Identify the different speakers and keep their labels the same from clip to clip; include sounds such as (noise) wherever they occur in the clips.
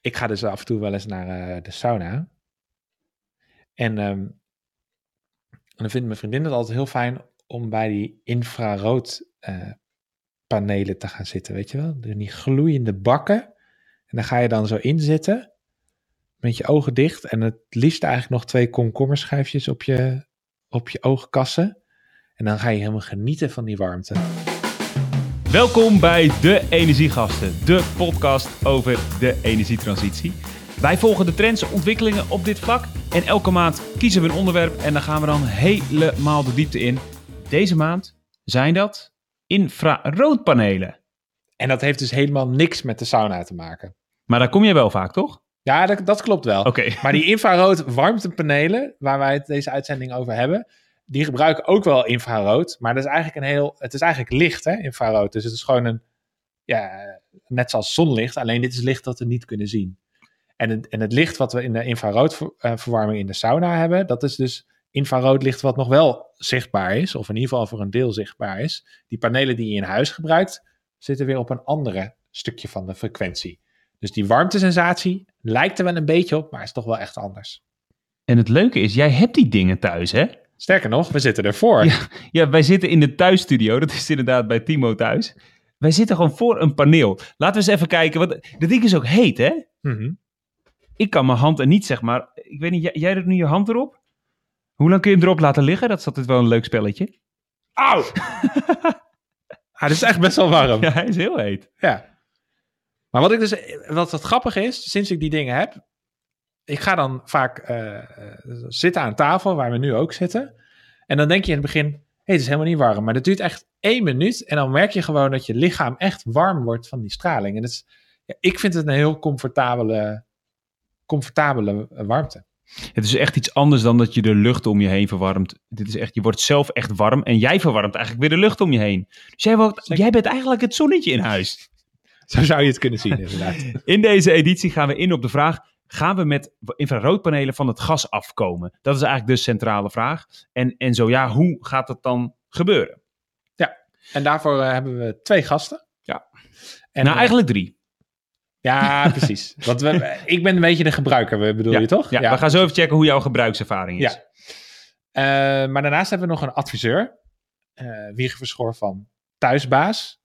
Speaker 1: ik ga dus af en toe wel eens naar eh, de sauna. En, ehm, en dan vindt mijn vriendin het altijd heel fijn om bij die infrarood eh, panelen te gaan zitten, weet je wel? Die gloeiende bakken. En dan ga je dan zo in zitten, met je ogen dicht. En het liefst eigenlijk nog twee komkommerschijfjes op je, op je oogkassen. En dan ga je helemaal genieten van die warmte.
Speaker 2: Welkom bij De Energiegasten, de podcast over de energietransitie. Wij volgen de trends en ontwikkelingen op dit vlak en elke maand kiezen we een onderwerp en dan gaan we dan helemaal de diepte in. Deze maand zijn dat infraroodpanelen.
Speaker 1: En dat heeft dus helemaal niks met de sauna te maken.
Speaker 2: Maar daar kom je wel vaak, toch?
Speaker 1: Ja, dat, dat klopt wel.
Speaker 2: Oké.
Speaker 1: Maar die infrarood warmtepanelen, waar wij het deze uitzending over hebben, die gebruiken ook wel infrarood. Maar dat is eigenlijk een heel, het is eigenlijk licht, hè, infrarood. Dus het is gewoon een, ja, net zoals zonlicht. Alleen dit is licht dat we niet kunnen zien. En het, en het licht wat we in de infraroodverwarming in de sauna hebben, dat is dus infrarood licht wat nog wel zichtbaar is. Of in ieder geval voor een deel zichtbaar is. Die panelen die je in huis gebruikt, zitten weer op een andere stukje van de frequentie. Dus die warmtesensatie lijkt er wel een beetje op, maar is toch wel echt anders.
Speaker 2: En het leuke is, jij hebt die dingen thuis, hè?
Speaker 1: Sterker nog, we zitten ervoor.
Speaker 2: Ja, ja, wij zitten in de thuisstudio. Dat is inderdaad bij Timo thuis. Wij zitten gewoon voor een paneel. Laten we eens even kijken. Want dat ding is ook heet, hè?
Speaker 1: Mhm.
Speaker 2: Ik kan mijn hand er niet, zeg maar. Ik weet niet, jij, jij doet nu je hand erop? Hoe lang kun je hem erop laten liggen? Dat is altijd wel een leuk spelletje.
Speaker 1: Auw! (laughs) ah, dit is echt best wel warm.
Speaker 2: Ja, hij is heel heet.
Speaker 1: Ja. Maar wat ik dus, wat wat grappig is, sinds ik die dingen heb, ik ga dan vaak eh, eh, zitten aan tafel, waar we nu ook zitten. En dan denk je in het begin, hey, het is helemaal niet warm. Maar dat duurt echt één minuut en dan merk je gewoon dat je lichaam echt warm wordt van die straling. En dat is, ja, ik vind het een heel comfortabele, comfortabele warmte.
Speaker 2: Het is echt iets anders dan dat je de lucht om je heen verwarmt. Dit is echt, je wordt zelf echt warm en jij verwarmt eigenlijk weer de lucht om je heen. Dus jij, wordt, jij bent eigenlijk het zonnetje in huis.
Speaker 1: Zo zou je het kunnen zien, inderdaad. (laughs)
Speaker 2: In deze editie gaan we in op de vraag: gaan we met infraroodpanelen van het gas afkomen? Dat is eigenlijk de centrale vraag. En, en zo ja, hoe gaat dat dan gebeuren?
Speaker 1: En daarvoor eh, hebben we twee gasten.
Speaker 2: Ja.
Speaker 1: En,
Speaker 2: nou,
Speaker 1: eh,
Speaker 2: eigenlijk drie.
Speaker 1: Ja, (laughs) precies. Want we, ik ben een beetje de gebruiker, bedoel
Speaker 2: ja,
Speaker 1: je toch?
Speaker 2: Ja, we gaan zo even checken hoe jouw gebruikservaring is.
Speaker 1: Ja. Eh, maar daarnaast hebben we nog een adviseur, eh Wieger Verschoor van Thuisbaas.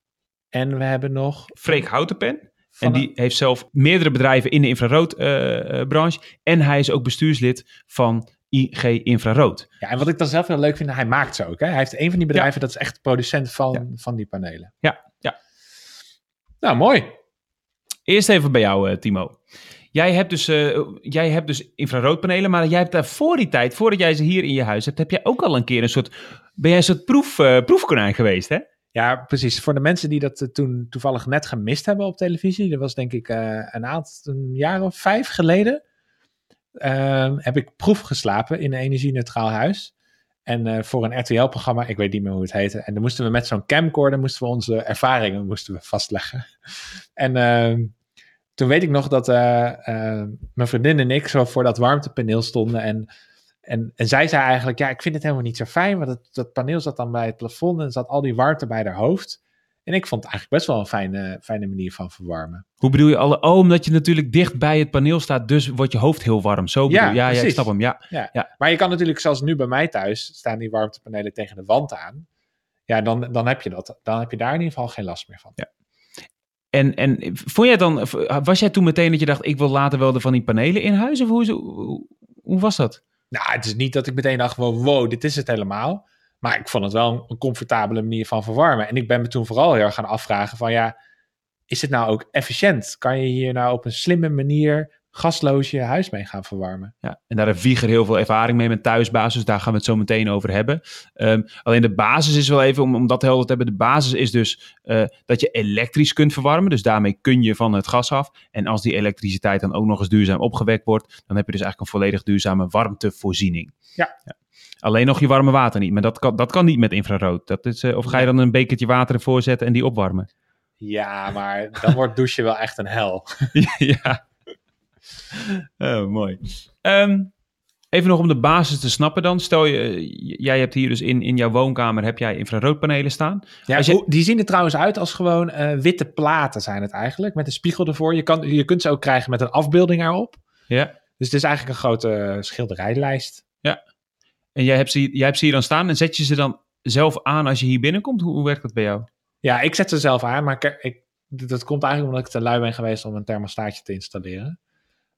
Speaker 1: En we hebben nog...
Speaker 2: Freek Houtenpen. En die heeft zelf meerdere bedrijven in de infraroodbranche. en hij is ook bestuurslid van IG Infrarood.
Speaker 1: Ja, en wat ik dan zelf heel leuk vind, hij maakt ze ook. Hè? Hij heeft een van die bedrijven, dat is echt producent van, van die panelen.
Speaker 2: Ja, ja.
Speaker 1: Nou, mooi.
Speaker 2: Eerst even bij jou, eh, Timo. Jij hebt, dus, eh, jij hebt dus infraroodpanelen, maar jij hebt daar voor die tijd, voordat jij ze hier in je huis hebt, heb jij ook al een keer een soort, ben jij een soort proef, eh, proefkonijn geweest, hè?
Speaker 1: Ja, precies. Voor de mensen die dat eh, toen toevallig net gemist hebben op televisie, dat was denk ik eh, een aantal een jaar of vijf geleden, ehm, heb ik proef geslapen in een energie-neutraal huis. En eh, voor een RTL-programma, ik weet niet meer hoe het heette. En dan moesten we met zo'n camcorder moesten we onze ervaringen moesten we vastleggen. (laughs) En ehm, toen weet ik nog dat mijn vriendin en ik zo voor dat warmtepaneel stonden. En, en, en zij zei eigenlijk, ja, ik vind het helemaal niet zo fijn. Want het, dat paneel zat dan bij het plafond en zat al die warmte bij haar hoofd. En ik vond het eigenlijk best wel een fijne, fijne manier van verwarmen.
Speaker 2: Hoe bedoel je alle? Oh, omdat je natuurlijk dicht bij het paneel staat, dus wordt je hoofd heel warm. Zo bedoel
Speaker 1: Ja,
Speaker 2: ja, ja, ik snap hem. Ja,
Speaker 1: Ja.
Speaker 2: Ja.
Speaker 1: Maar je kan natuurlijk, zoals nu bij mij thuis, staan die warmtepanelen tegen de wand aan. Ja, dan, dan heb je dat. Dan heb je daar in ieder geval geen last meer van.
Speaker 2: En, en vond jij dan, was jij toen meteen dat je dacht, ik wil later wel de van die panelen in huis? Of hoe, hoe was dat?
Speaker 1: Nou, het is niet dat ik meteen dacht, wow, wow, dit is het helemaal. Maar ik vond het wel een, comfortabele manier van verwarmen. En ik ben me toen vooral heel erg gaan afvragen van, ja, is het nou ook efficiënt? Kan je hier nou op een slimme manier gasloos je huis mee gaan verwarmen?
Speaker 2: Ja, en daar heeft Wieger heel veel ervaring mee met thuisbasis. Daar gaan we het zo meteen over hebben. Ehm, alleen de basis is wel even, om, om dat helder te hebben. De basis is dus eh, dat je elektrisch kunt verwarmen. Dus daarmee kun je van het gas af. En als die elektriciteit dan ook nog eens duurzaam opgewekt wordt. Dan heb je dus eigenlijk een volledig duurzame warmtevoorziening.
Speaker 1: Ja.
Speaker 2: Alleen nog je warme water niet. Maar dat kan, dat kan niet met infrarood. Dat is, eh, of ga je dan een bekertje water ervoor zetten en die opwarmen?
Speaker 1: Ja, maar dan wordt douchen wel echt een hel. (laughs)
Speaker 2: ja. (laughs) Oh, mooi. Ehm, Even nog om de basis te snappen dan. Stel je, jij hebt hier dus in, in jouw woonkamer heb jij infraroodpanelen staan.
Speaker 1: Ja,
Speaker 2: Als je-
Speaker 1: die zien er trouwens uit als gewoon eh, witte platen zijn het eigenlijk. Met een spiegel ervoor. Je, kan, je kunt ze ook krijgen met een afbeelding erop.
Speaker 2: Ja.
Speaker 1: Dus het is eigenlijk een grote schilderijlijst.
Speaker 2: En jij hebt, ze, jij hebt ze hier dan staan en zet je ze dan zelf aan als je hier binnenkomt? Hoe, hoe werkt dat bij jou?
Speaker 1: Ja, ik zet ze zelf aan, maar ik, ik, dat komt eigenlijk omdat ik te lui ben geweest om een thermostaatje te installeren.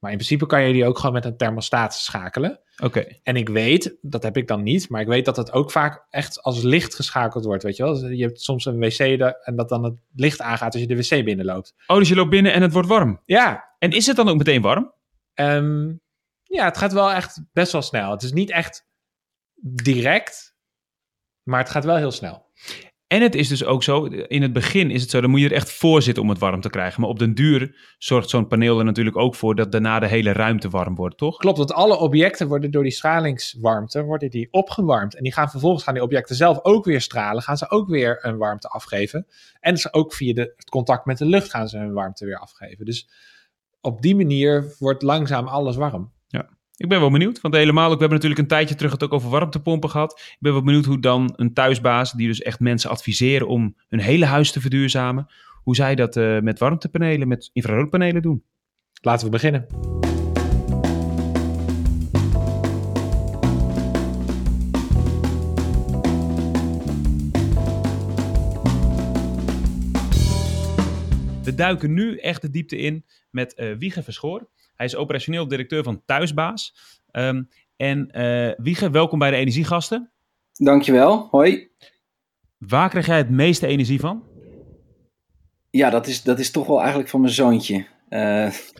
Speaker 1: Maar in principe kan je die ook gewoon met een thermostaat schakelen.
Speaker 2: Oké.
Speaker 1: En ik weet, dat heb ik dan niet, maar ik weet dat het ook vaak echt als licht geschakeld wordt, weet je wel. Dus je hebt soms een wc en dat dan het licht aangaat als je de wc binnenloopt.
Speaker 2: Oh, dus je loopt binnen en het wordt warm.
Speaker 1: Ja,
Speaker 2: En is het dan ook meteen warm?
Speaker 1: ehm, ja, het gaat wel echt best wel snel. Het is niet echt direct, maar het gaat wel heel snel.
Speaker 2: En het is dus ook zo, in het begin is het zo, dan moet je er echt voor zitten om het warm te krijgen. Maar op den duur zorgt zo'n paneel er natuurlijk ook voor dat daarna de hele ruimte warm wordt, toch?
Speaker 1: Klopt, want alle objecten worden door die stralingswarmte worden die opgewarmd. En die gaan vervolgens gaan die objecten zelf ook weer stralen, gaan ze ook weer een warmte afgeven. En ook via de, het contact met de lucht gaan ze hun warmte weer afgeven. Dus op die manier wordt langzaam alles warm.
Speaker 2: Ik ben wel benieuwd, want helemaal ook, we hebben natuurlijk een tijdje terug het ook over warmtepompen gehad. Ik ben wel benieuwd hoe dan een thuisbaas, die dus echt mensen adviseren om hun hele huis te verduurzamen, hoe zij dat eh, met warmtepanelen, met infraroodpanelen doen.
Speaker 1: Laten we beginnen.
Speaker 2: We duiken nu echt de diepte in met eh Wiege Verschoor. Hij is operationeel directeur van Thuisbaas. Ehm, en eh Wiege, welkom bij de Energiegasten.
Speaker 3: Dankjewel, hoi.
Speaker 2: Waar krijg jij het meeste energie van?
Speaker 3: Ja, dat is, dat is toch wel eigenlijk van mijn zoontje. Eh,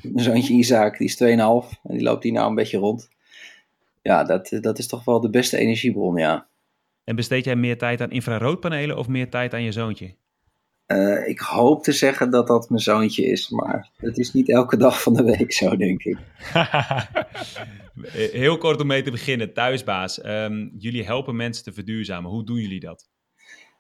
Speaker 3: mijn zoontje Isaac, die is 2,5 en die loopt hier nou een beetje rond. Ja, dat, dat is toch wel de beste energiebron, ja.
Speaker 2: En besteed jij meer tijd aan infraroodpanelen of meer tijd aan je zoontje?
Speaker 3: Eh, ik hoop te zeggen dat dat mijn zoontje is, maar het is niet elke dag van de week zo, denk ik. (laughs)
Speaker 2: Heel kort om mee te beginnen, Thuisbaas. Ehm, jullie helpen mensen te verduurzamen. Hoe doen jullie dat?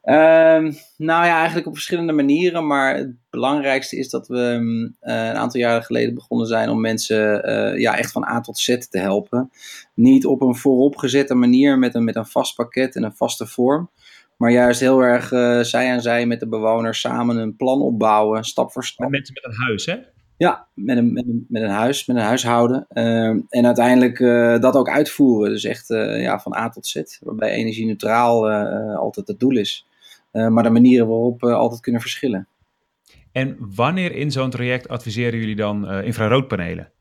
Speaker 3: Ehm, nou ja, eigenlijk op verschillende manieren. Maar het belangrijkste is dat we mm, eh, een aantal jaren geleden begonnen zijn om mensen eh, ja, echt van A tot Z te helpen. Niet op een vooropgezette manier met een, met een vast pakket en een vaste vorm. Maar juist heel erg eh, zij aan zij met de bewoners samen een plan opbouwen, stap voor stap.
Speaker 2: Met mensen met een huis, hè?
Speaker 3: Ja, met een, met een, met een huis, met een huishouden. Ehm, en uiteindelijk eh, dat ook uitvoeren. Dus echt eh, ja, van A tot Z. Waarbij energie-neutraal eh, eh, altijd het doel is. Maar de manieren waarop altijd kunnen verschillen.
Speaker 2: En wanneer in zo'n traject adviseren jullie dan infraroodpanelen?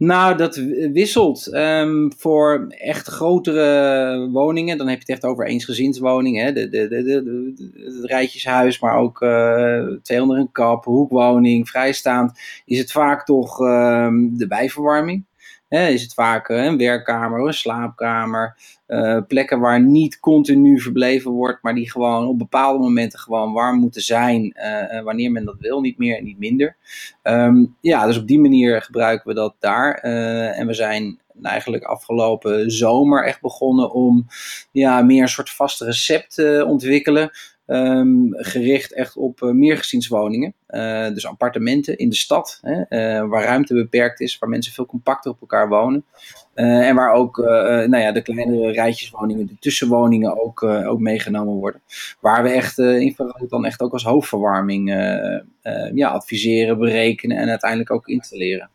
Speaker 3: Nou, dat wisselt. Ehm, voor echt grotere woningen, dan heb je het echt over eensgezinswoningen. Hè? De, de, de, het rijtjeshuis, maar ook eh, twee onder een kap, hoekwoning, vrijstaand. Is het vaak toch ehm, de bijverwarming. Is het vaak eh, een werkkamer, een slaapkamer. eh, plekken waar niet continu verbleven wordt, maar die gewoon op bepaalde momenten gewoon warm moeten zijn. eh, wanneer men dat wil, niet meer en niet minder. Ehm, ja, dus op die manier gebruiken we dat daar. En we zijn eigenlijk afgelopen zomer echt begonnen om ja, meer een soort vast recept te ontwikkelen. Ehm, gericht echt op uh, meergezinswoningen. Uh, dus appartementen in de stad, hè, uh, waar ruimte beperkt is, waar mensen veel compacter op elkaar wonen. En waar ook nou ja, de kleinere rijtjeswoningen, de tussenwoningen ook, ook meegenomen worden. Waar we echt infrarood dan echt ook als hoofdverwarming ja, adviseren, berekenen en uiteindelijk ook installeren.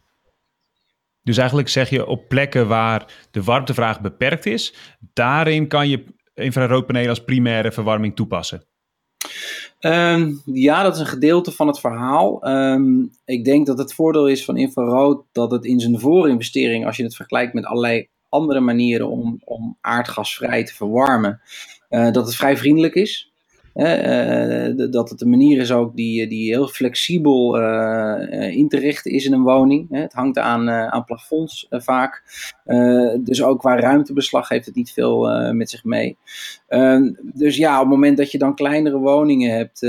Speaker 2: Dus eigenlijk zeg je op plekken waar de warmtevraag beperkt is, daarin kan je infraroodpanelen als primaire verwarming toepassen.
Speaker 3: Um, ja, dat is een gedeelte van het verhaal. Um, ik denk dat het voordeel is van infrarood dat het in zijn voorinvestering, als je het vergelijkt met allerlei andere manieren om, om aardgasvrij te verwarmen, uh, dat het vrij vriendelijk is. Uh, dat het een manier is ook die, die heel flexibel uh, in te richten is in een woning. Het hangt aan, aan plafonds vaak. dus ook qua ruimtebeslag heeft het niet veel met zich mee. dus ja, op het moment dat je dan kleinere woningen hebt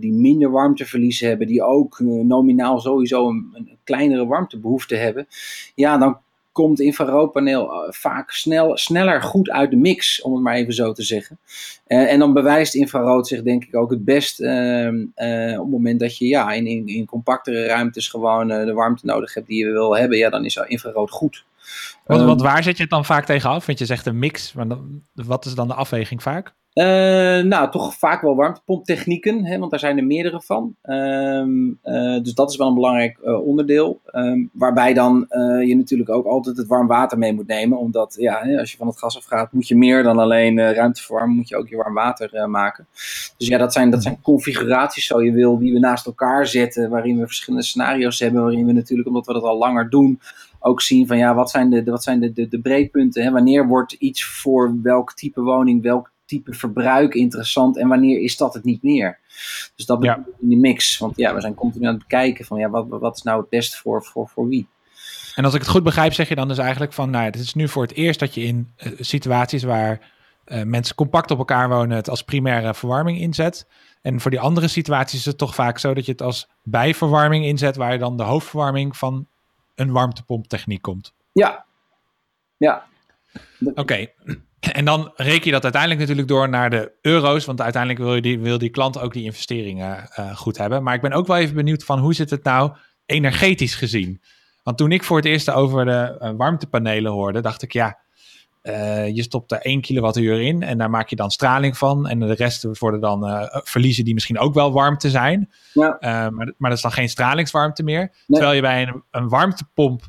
Speaker 3: die minder warmteverlies hebben, die ook nominaal sowieso een, een kleinere warmtebehoefte hebben, ja, dan komt infraroodpaneel vaak snel, sneller goed uit de mix, om het maar even zo te zeggen. Uh, en dan bewijst infrarood zich denk ik ook het best uh, uh, op het moment dat je ja, in, in, in compactere ruimtes gewoon eh, de warmte nodig hebt die je wil hebben. Ja, dan is infrarood goed.
Speaker 1: Want,
Speaker 3: Ehm,
Speaker 1: want waar zet je het dan vaak tegenaf? Want je zegt een mix, maar dan, wat is dan de afweging vaak?
Speaker 3: Eh, nou, toch vaak wel warmtepomptechnieken, hè, want daar zijn er meerdere van. Ehm, eh, dus dat is wel een belangrijk eh, onderdeel. Ehm, waarbij dan je natuurlijk ook altijd het warm water mee moet nemen. Omdat ja, als je van het gas afgaat, moet je meer dan alleen ruimte verwarmen, moet je ook je warm water maken. Dus ja, dat zijn, dat zijn configuraties, zo je wil, die we naast elkaar zetten. Waarin we verschillende scenario's hebben. Waarin we natuurlijk, omdat we dat al langer doen, ook zien van ja, wat zijn de, wat zijn de, de, de breekpunten? Hè? Wanneer wordt iets voor welk type woning, welk type verbruik interessant en wanneer is dat het niet meer? Dus dat bedoel ik in die mix. Want ja, we zijn continu aan het bekijken van ja, wat, wat is nou het beste voor, voor, voor wie?
Speaker 1: En als ik het goed begrijp, zeg je dan dus eigenlijk van, nou, ja, het is nu voor het eerst dat je in eh, situaties waar eh, mensen compact op elkaar wonen, het als primaire verwarming inzet. En voor die andere situaties is het toch vaak zo dat je het als bijverwarming inzet, waar je dan de hoofdverwarming van een warmtepomptechniek komt.
Speaker 3: Ja, ja,
Speaker 1: Oké. En dan reken je dat uiteindelijk natuurlijk door naar de euro's, want uiteindelijk wil, je die, wil die klant ook die investeringen eh, goed hebben. Maar ik ben ook wel even benieuwd van hoe zit het nou energetisch gezien? Want toen ik voor het eerst over de eh, warmtepanelen hoorde, dacht ik ja, eh, je stopt er 1 kilowattuur in en daar maak je dan straling van. En de rest worden dan eh, verliezen die misschien ook wel warmte zijn.
Speaker 3: Ja.
Speaker 1: Eh, maar, maar dat is dan geen stralingswarmte meer. Terwijl je bij een, een warmtepomp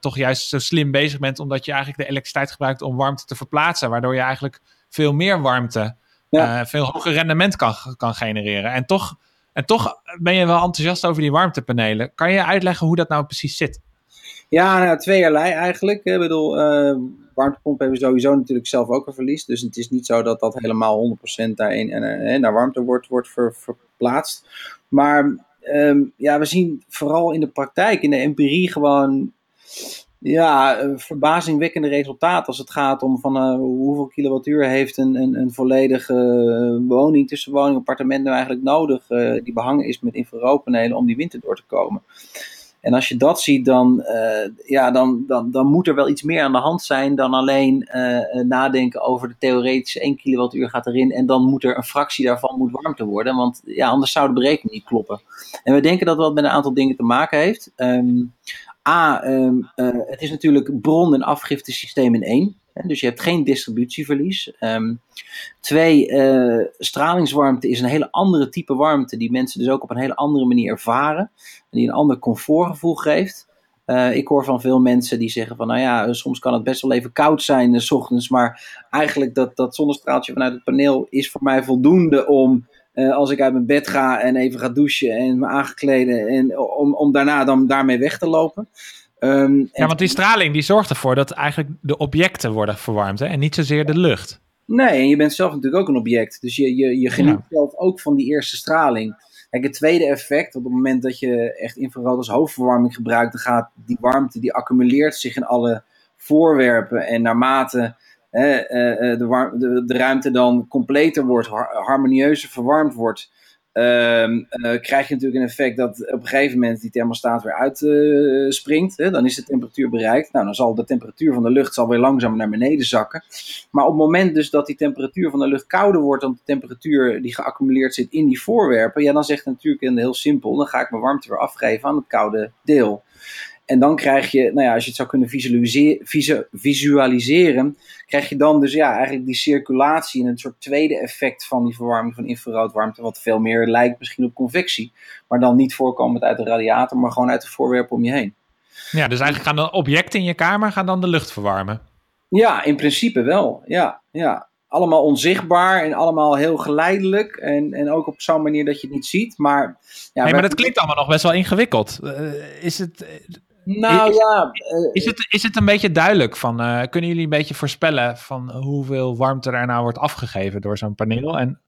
Speaker 1: toch juist zo slim bezig bent, omdat je eigenlijk de elektriciteit gebruikt om warmte te verplaatsen. Waardoor je eigenlijk veel meer warmte,
Speaker 3: Ja.
Speaker 1: veel hoger rendement kan, kan genereren. En toch, en toch ben je wel enthousiast over die warmtepanelen. Kan je uitleggen hoe dat nou precies zit?
Speaker 3: Ja, nou, tweeërlei eigenlijk. Ik bedoel, warmtepompen hebben sowieso natuurlijk zelf ook een verlies. Dus het is niet zo dat dat helemaal 100% daarin en, eh, naar warmte wordt, wordt ver- verplaatst. Maar ehm, ja, we zien vooral in de praktijk, in de empirie gewoon ja, eh, verbazingwekkende resultaten als het gaat om van eh, hoeveel kilowattuur heeft een, een, een volledige eh, woning, tussenwoning, appartement nou eigenlijk nodig, eh, die behangen is met infraroodpanelen om die winter door te komen. En als je dat ziet, dan, eh, ja, dan, dan, dan moet er wel iets meer aan de hand zijn dan alleen eh, eh, nadenken over de theoretische 1 kilowattuur gaat erin en dan moet er een fractie daarvan moet warmte worden, want ja, anders zou de berekening niet kloppen. En we denken dat dat met een aantal dingen te maken heeft. Ehm, A, ehm, eh, het is natuurlijk bron- en afgiftesysteem in één. Dus je hebt geen distributieverlies. Ehm, twee, eh, stralingswarmte is een hele andere type warmte die mensen dus ook op een hele andere manier ervaren. En die een ander comfortgevoel geeft. Eh, ik hoor van veel mensen die zeggen van, nou ja, soms kan het best wel even koud zijn eh, s ochtends, maar eigenlijk dat, dat zonnestraaltje vanuit het paneel is voor mij voldoende om, als ik uit mijn bed ga en even ga douchen en me aangekleden, en om, om daarna dan daarmee weg te lopen. Ehm,
Speaker 1: Ja, want die straling die zorgt ervoor dat eigenlijk de objecten worden verwarmd hè, en niet zozeer de lucht.
Speaker 3: Nee, en je bent zelf natuurlijk ook een object. Dus je, je, je geniet zelf ook van die eerste straling. Kijk, het tweede effect, op het moment dat je echt infrarood als hoofdverwarming gebruikt, dan gaat die warmte, die accumuleert zich in alle voorwerpen. En naarmate hè, eh, eh, de, de, de ruimte dan completer wordt, har- harmonieuzer verwarmd wordt, ehm, eh, krijg je natuurlijk een effect dat op een gegeven moment die thermostaat weer uitspringt. dan is de temperatuur bereikt. Nou, dan zal de temperatuur van de lucht zal weer langzaam naar beneden zakken. Maar op het moment dus dat die temperatuur van de lucht kouder wordt dan de temperatuur die geaccumuleerd zit in die voorwerpen, ja, dan zegt natuurlijk heel simpel, dan ga ik mijn warmte weer afgeven aan het koude deel. En dan krijg je, nou ja, als je het zou kunnen visualise- visu- visualiseren, krijg je dan dus ja, eigenlijk die circulatie en een soort tweede effect van die verwarming van infraroodwarmte, wat veel meer lijkt misschien op convectie, maar dan niet voorkomend uit de radiator, maar gewoon uit de voorwerpen om je heen.
Speaker 1: Ja, dus eigenlijk gaan dan objecten in je kamer gaan dan de lucht verwarmen.
Speaker 3: Ja, in principe wel. Ja, ja. Allemaal onzichtbaar en allemaal heel geleidelijk. En, en ook op zo'n manier dat je het niet ziet. Maar, ja,
Speaker 1: maar dat klinkt allemaal nog best wel ingewikkeld. Eh, is, het,
Speaker 3: Nou
Speaker 1: is-
Speaker 3: ja, eh,
Speaker 1: is, het, is het een beetje duidelijk van, eh, kunnen jullie een beetje voorspellen van hoeveel warmte er nou wordt afgegeven door zo'n paneel? En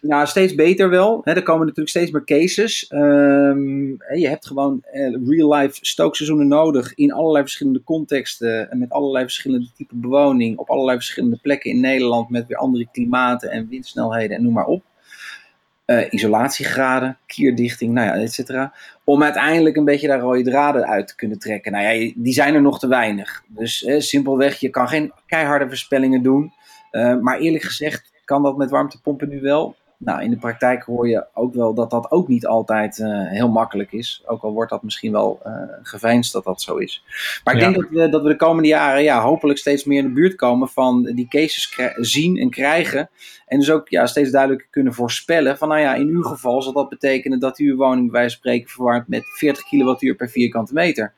Speaker 3: nou, steeds beter wel. Er komen natuurlijk steeds meer cases. Ehm, je hebt gewoon eh, real-life stookseizoenen nodig in allerlei verschillende contexten. En met allerlei verschillende type bewoning. Op allerlei verschillende plekken in Nederland. Met weer andere klimaten en windsnelheden en noem maar op. Eh, isolatiegraden, kierdichting, nou ja, et cetera. Om uiteindelijk een beetje daar rode draden uit te kunnen trekken. Nou ja, die zijn er nog te weinig. Dus simpelweg, je kan geen keiharde voorspellingen doen. Eh, maar eerlijk gezegd kan dat met warmtepompen nu wel. Nou, in de praktijk hoor je ook wel dat dat ook niet altijd uh, heel makkelijk is. Ook al wordt dat misschien wel uh, geveinsd dat dat zo is. Maar ik ja. denk dat we, dat we de komende jaren ja, hopelijk steeds meer in de buurt komen van die cases zien en krijgen. En dus ook ja, steeds duidelijker kunnen voorspellen van nou ja, in uw geval zal dat betekenen dat u uw woning bij wijze van spreken verwarmt met 40 kilowattuur per vierkante meter.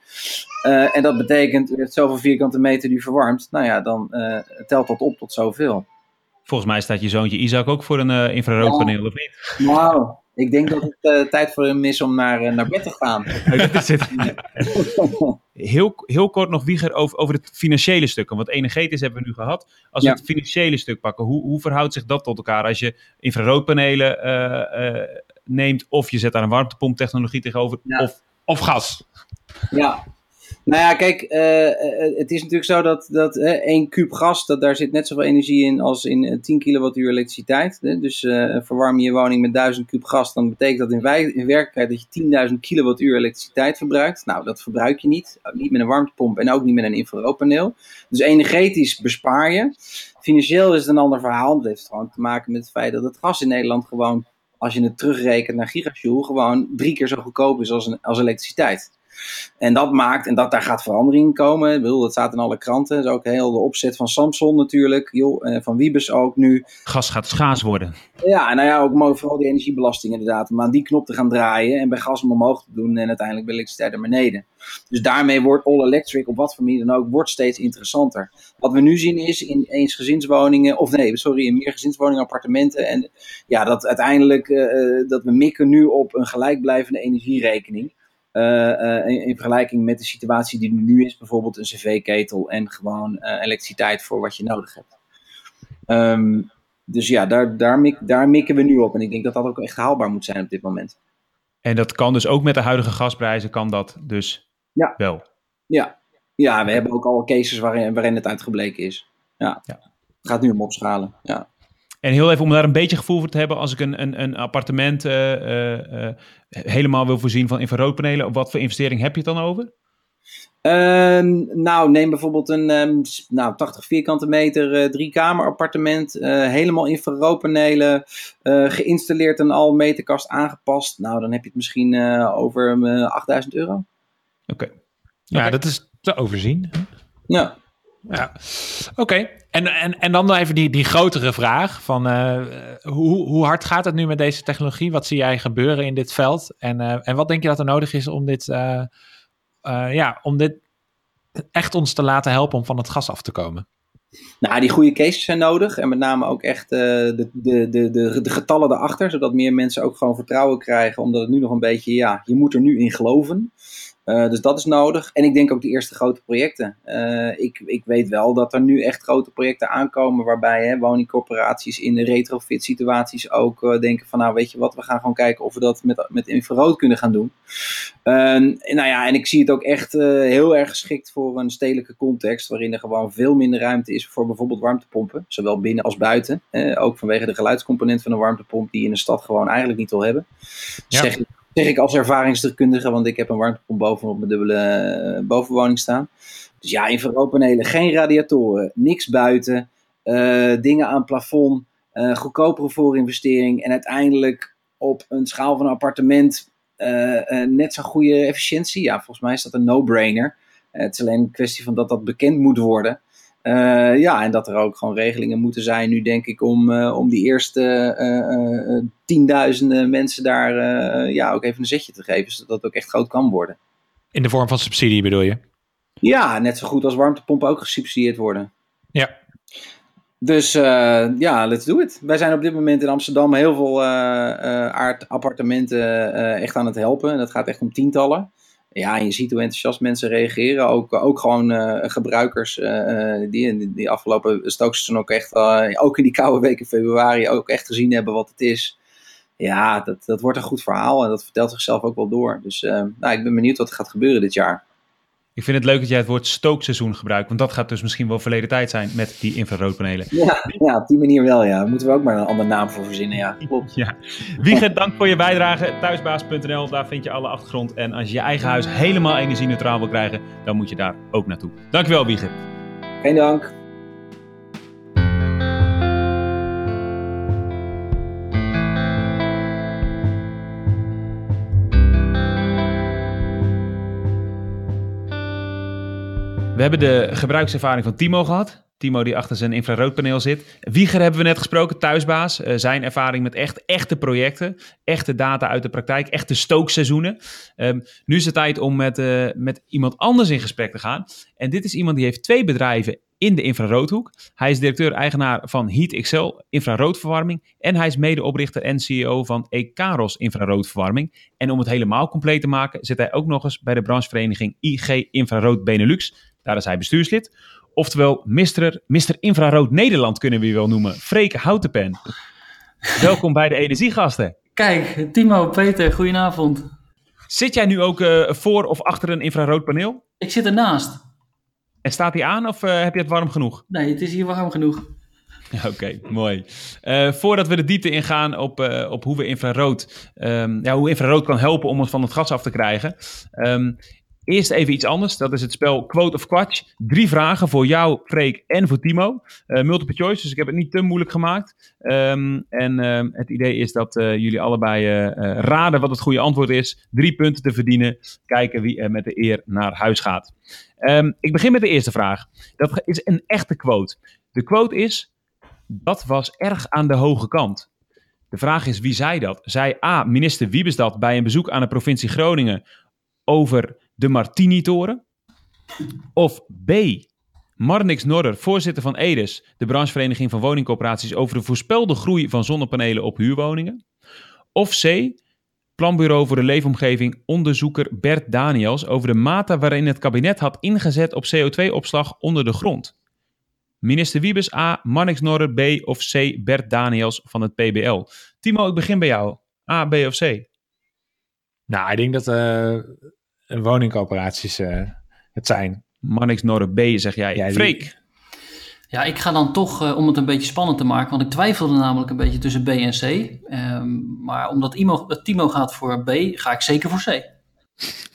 Speaker 3: Uh, en dat betekent, u heeft zoveel vierkante meter die verwarmt. Nou ja, dan telt dat op tot zoveel.
Speaker 2: Volgens mij staat je zoontje Isaac ook voor een uh, infraroodpaneel, of niet?
Speaker 3: Nou, ik denk dat het uh, tijd voor hem is om naar, uh, naar bed te gaan. (laughs) (laughs)
Speaker 2: heel, heel kort nog, Wieger, over, over het financiële stuk. Want energetisch hebben we nu gehad. Als we ja. het financiële stuk pakken, hoe, hoe verhoudt zich dat tot elkaar? Als je infraroodpanelen neemt, of je zet daar een warmtepomptechnologie tegenover, ja. of, of gas.
Speaker 3: Ja, nou ja, kijk, uh, het is natuurlijk zo dat, dat uh, 1 kuub gas, dat, daar zit net zoveel energie in als in 10 kilowattuur elektriciteit. Hè? Dus verwarm je je woning met 1000 kuub gas, dan betekent dat in werkelijkheid dat je 10.000 kilowattuur elektriciteit verbruikt. Nou, dat verbruik je niet. Niet met een warmtepomp en ook niet met een infraroodpaneel. Dus energetisch bespaar je. Financieel is het een ander verhaal. Dat heeft gewoon te maken met het feit dat het gas in Nederland gewoon, als je het terugrekent naar gigajoule, gewoon drie keer zo goedkoop is als, een, als elektriciteit. En dat maakt, en dat, daar gaat verandering in komen. Ik bedoel, dat staat in alle kranten. Dat is ook heel de opzet van Samsung natuurlijk. Joh, van Wiebes ook nu.
Speaker 2: Gas gaat schaars worden.
Speaker 3: Ja, nou ja, ook vooral die energiebelasting inderdaad. Om aan die knop te gaan draaien. En bij gas hem omhoog te doen. En uiteindelijk bij elektriciteit naar beneden. Dus daarmee wordt all electric, op wat voor manier dan ook, wordt steeds interessanter. Wat we nu zien is in eensgezinswoningen, of nee, sorry, in meergezinswoningen, appartementen. En ja, dat uiteindelijk, uh, dat we mikken nu op een gelijkblijvende energierekening. Uh, in, in, vergelijking met de situatie die nu is, bijvoorbeeld een cv-ketel en gewoon uh, elektriciteit voor wat je nodig hebt. Um, dus ja, daar, daar, mik, daar mikken we nu op. En ik denk dat dat ook echt haalbaar moet zijn op dit moment.
Speaker 2: En dat kan dus ook met de huidige gasprijzen, kan dat dus
Speaker 3: ja.
Speaker 2: wel?
Speaker 3: Ja, ja we hebben ook al cases waarin, waarin het uitgebleken is. Ja. ja. Het gaat nu om opschalen, ja.
Speaker 2: En heel even om daar een beetje gevoel voor te hebben, als ik een, een, een appartement uh, uh, helemaal wil voorzien van infraroodpanelen, wat voor investering heb je het dan over?
Speaker 3: Uh, nou, neem bijvoorbeeld een um, nou, 80 vierkante meter, drie kamer appartement, helemaal infraroodpanelen, geïnstalleerd en al meterkast aangepast. Nou, dan heb je het misschien over 8000 euro.
Speaker 2: Oké. Okay. Ja, okay. dat is te overzien.
Speaker 3: Ja.
Speaker 1: Ja, oké. En, en, en dan even die, die grotere vraag van uh, hoe, hoe hard gaat het nu met deze technologie? Wat zie jij gebeuren in dit veld? En, uh, en wat denk je dat er nodig is om dit, uh, ja, om dit echt ons te laten helpen om van het gas af te komen?
Speaker 3: Nou, die goede cases zijn nodig. En met name ook echt de, de, de, de, de getallen erachter. Zodat meer mensen ook gewoon vertrouwen krijgen. Omdat het nu nog een beetje, ja, je moet er nu in geloven. Uh, dus dat is nodig. En ik denk ook de eerste grote projecten. Uh, ik, ik weet wel dat er nu echt grote projecten aankomen waarbij hè, woningcorporaties in de retrofit situaties ook uh, denken van nou weet je wat, we gaan gewoon kijken of we dat met, met infrarood kunnen gaan doen. En, nou ja, en ik zie het ook echt heel erg geschikt voor een stedelijke context waarin er gewoon veel minder ruimte is voor bijvoorbeeld warmtepompen. Zowel binnen als buiten. ook vanwege de geluidscomponent van een warmtepomp die je in de stad gewoon eigenlijk niet wil hebben. Ja. Zeg ik zeg ik als ervaringsdeskundige, want ik heb een warmtepomp bovenop mijn dubbele uh, bovenwoning staan. Dus ja, infraroodpanelen, geen radiatoren, niks buiten, uh, dingen aan plafond, uh, goedkopere voorinvestering en uiteindelijk op een schaal van een appartement net zo'n goede efficiëntie. Ja, volgens mij is dat een no-brainer. het is alleen een kwestie van dat dat bekend moet worden. Uh, ja, en dat er ook gewoon regelingen moeten zijn nu, denk ik, om, uh, om die eerste uh, tienduizenden mensen daar ja, ook even een zetje te geven, zodat het ook echt groot kan worden.
Speaker 1: In de vorm van subsidie bedoel je?
Speaker 3: Ja, net zo goed als warmtepompen ook gesubsidieerd worden.
Speaker 1: Ja.
Speaker 3: Dus ja, let's do it. Wij zijn op dit moment in Amsterdam heel veel appartementen echt aan het helpen. En dat gaat echt om tientallen. Ja, je ziet hoe enthousiast mensen reageren. Ook, ook gewoon uh, gebruikers uh, die, die afgelopen stookseizoen ook echt, ook in die koude weken februari, ook echt gezien hebben wat het is. Ja, dat, dat wordt een goed verhaal en dat vertelt zichzelf ook wel door. Dus nou, ik ben benieuwd wat er gaat gebeuren dit jaar.
Speaker 2: Ik vind het leuk dat jij het woord stookseizoen gebruikt, want dat gaat dus misschien wel verleden tijd zijn met die infraroodpanelen.
Speaker 3: Ja, ja op die manier wel, ja. Moeten we ook maar een andere naam voor verzinnen, ja. Klopt.
Speaker 2: Ja. Wieger, dank voor je bijdrage. Thuisbaas.nl, daar vind je alle achtergrond. En als je je eigen huis helemaal energie-neutraal wil krijgen, dan moet je daar ook naartoe. Dankjewel, Wieger.
Speaker 3: Geen dank.
Speaker 2: We hebben de gebruikservaring van Timo gehad. Timo die achter zijn infraroodpaneel zit. Wieger hebben we net gesproken, thuisbaas. Uh, zijn ervaring met echt, echte projecten, echte data uit de praktijk, echte stookseizoenen. Um, nu is het tijd om met, uh, met iemand anders in gesprek te gaan. En dit is iemand die heeft twee bedrijven in de infraroodhoek. Hij is directeur-eigenaar van Heat Excel infraroodverwarming. En hij is medeoprichter en CEO van Ekaros infraroodverwarming. En om het helemaal compleet te maken, zit hij ook nog eens bij de branchevereniging IG Infrarood Benelux. Daar is hij bestuurslid. Oftewel, Mr. Mr. Infrarood Nederland kunnen we je wel noemen. Freek Houtenpen. Welkom bij de Energiegasten.
Speaker 4: Kijk, Timo, Peter, goedenavond.
Speaker 2: Zit jij nu ook uh, voor of achter een infraroodpaneel?
Speaker 4: Ik zit ernaast.
Speaker 2: En staat hij aan of uh, heb je het warm genoeg?
Speaker 4: Nee, het is hier warm genoeg.
Speaker 2: Oké, okay, mooi. Uh, voordat we de diepte ingaan op, uh, op hoe we infrarood, um, ja, hoe infrarood kan helpen om ons van het gas af te krijgen. Um, Eerst even iets anders. Dat is het spel Quote of Quatsch. Drie vragen voor jou, Freek en voor Timo. Uh, multiple choice, dus ik heb het niet te moeilijk gemaakt. Um, en uh, het idee is dat uh, jullie allebei raden wat het goede antwoord is. Drie punten te verdienen. Kijken wie er met de eer naar huis gaat. Um, ik begin met de eerste vraag. Dat is een echte quote. De quote is: Dat was erg aan de hoge kant. De vraag is wie zei dat? Zei A. Minister Wiebes dat bij een bezoek aan de provincie Groningen over de Martini-toren? Of B. Marnix Norder, voorzitter van EDES, de branchevereniging van woningcorporaties, over de voorspelde groei van zonnepanelen op huurwoningen? Of C. Planbureau voor de Leefomgeving, onderzoeker Bert Daniels, over de mate waarin het kabinet had ingezet op CO2-opslag onder de grond? Minister Wiebes A, Marnix Norder B of C, Bert Daniels van het PBL. Timo, ik begin bij jou. A, B of C?
Speaker 1: Nou, ik denk dat uh, woningcoöperaties uh, het zijn.
Speaker 2: Marnix Norre B, zeg jij. Freek?
Speaker 4: Ja, ik ga dan toch, uh, om het een beetje spannend te maken, want ik twijfelde namelijk een beetje tussen B en C. Um, maar omdat Imo, Timo gaat voor B, ga ik zeker voor C.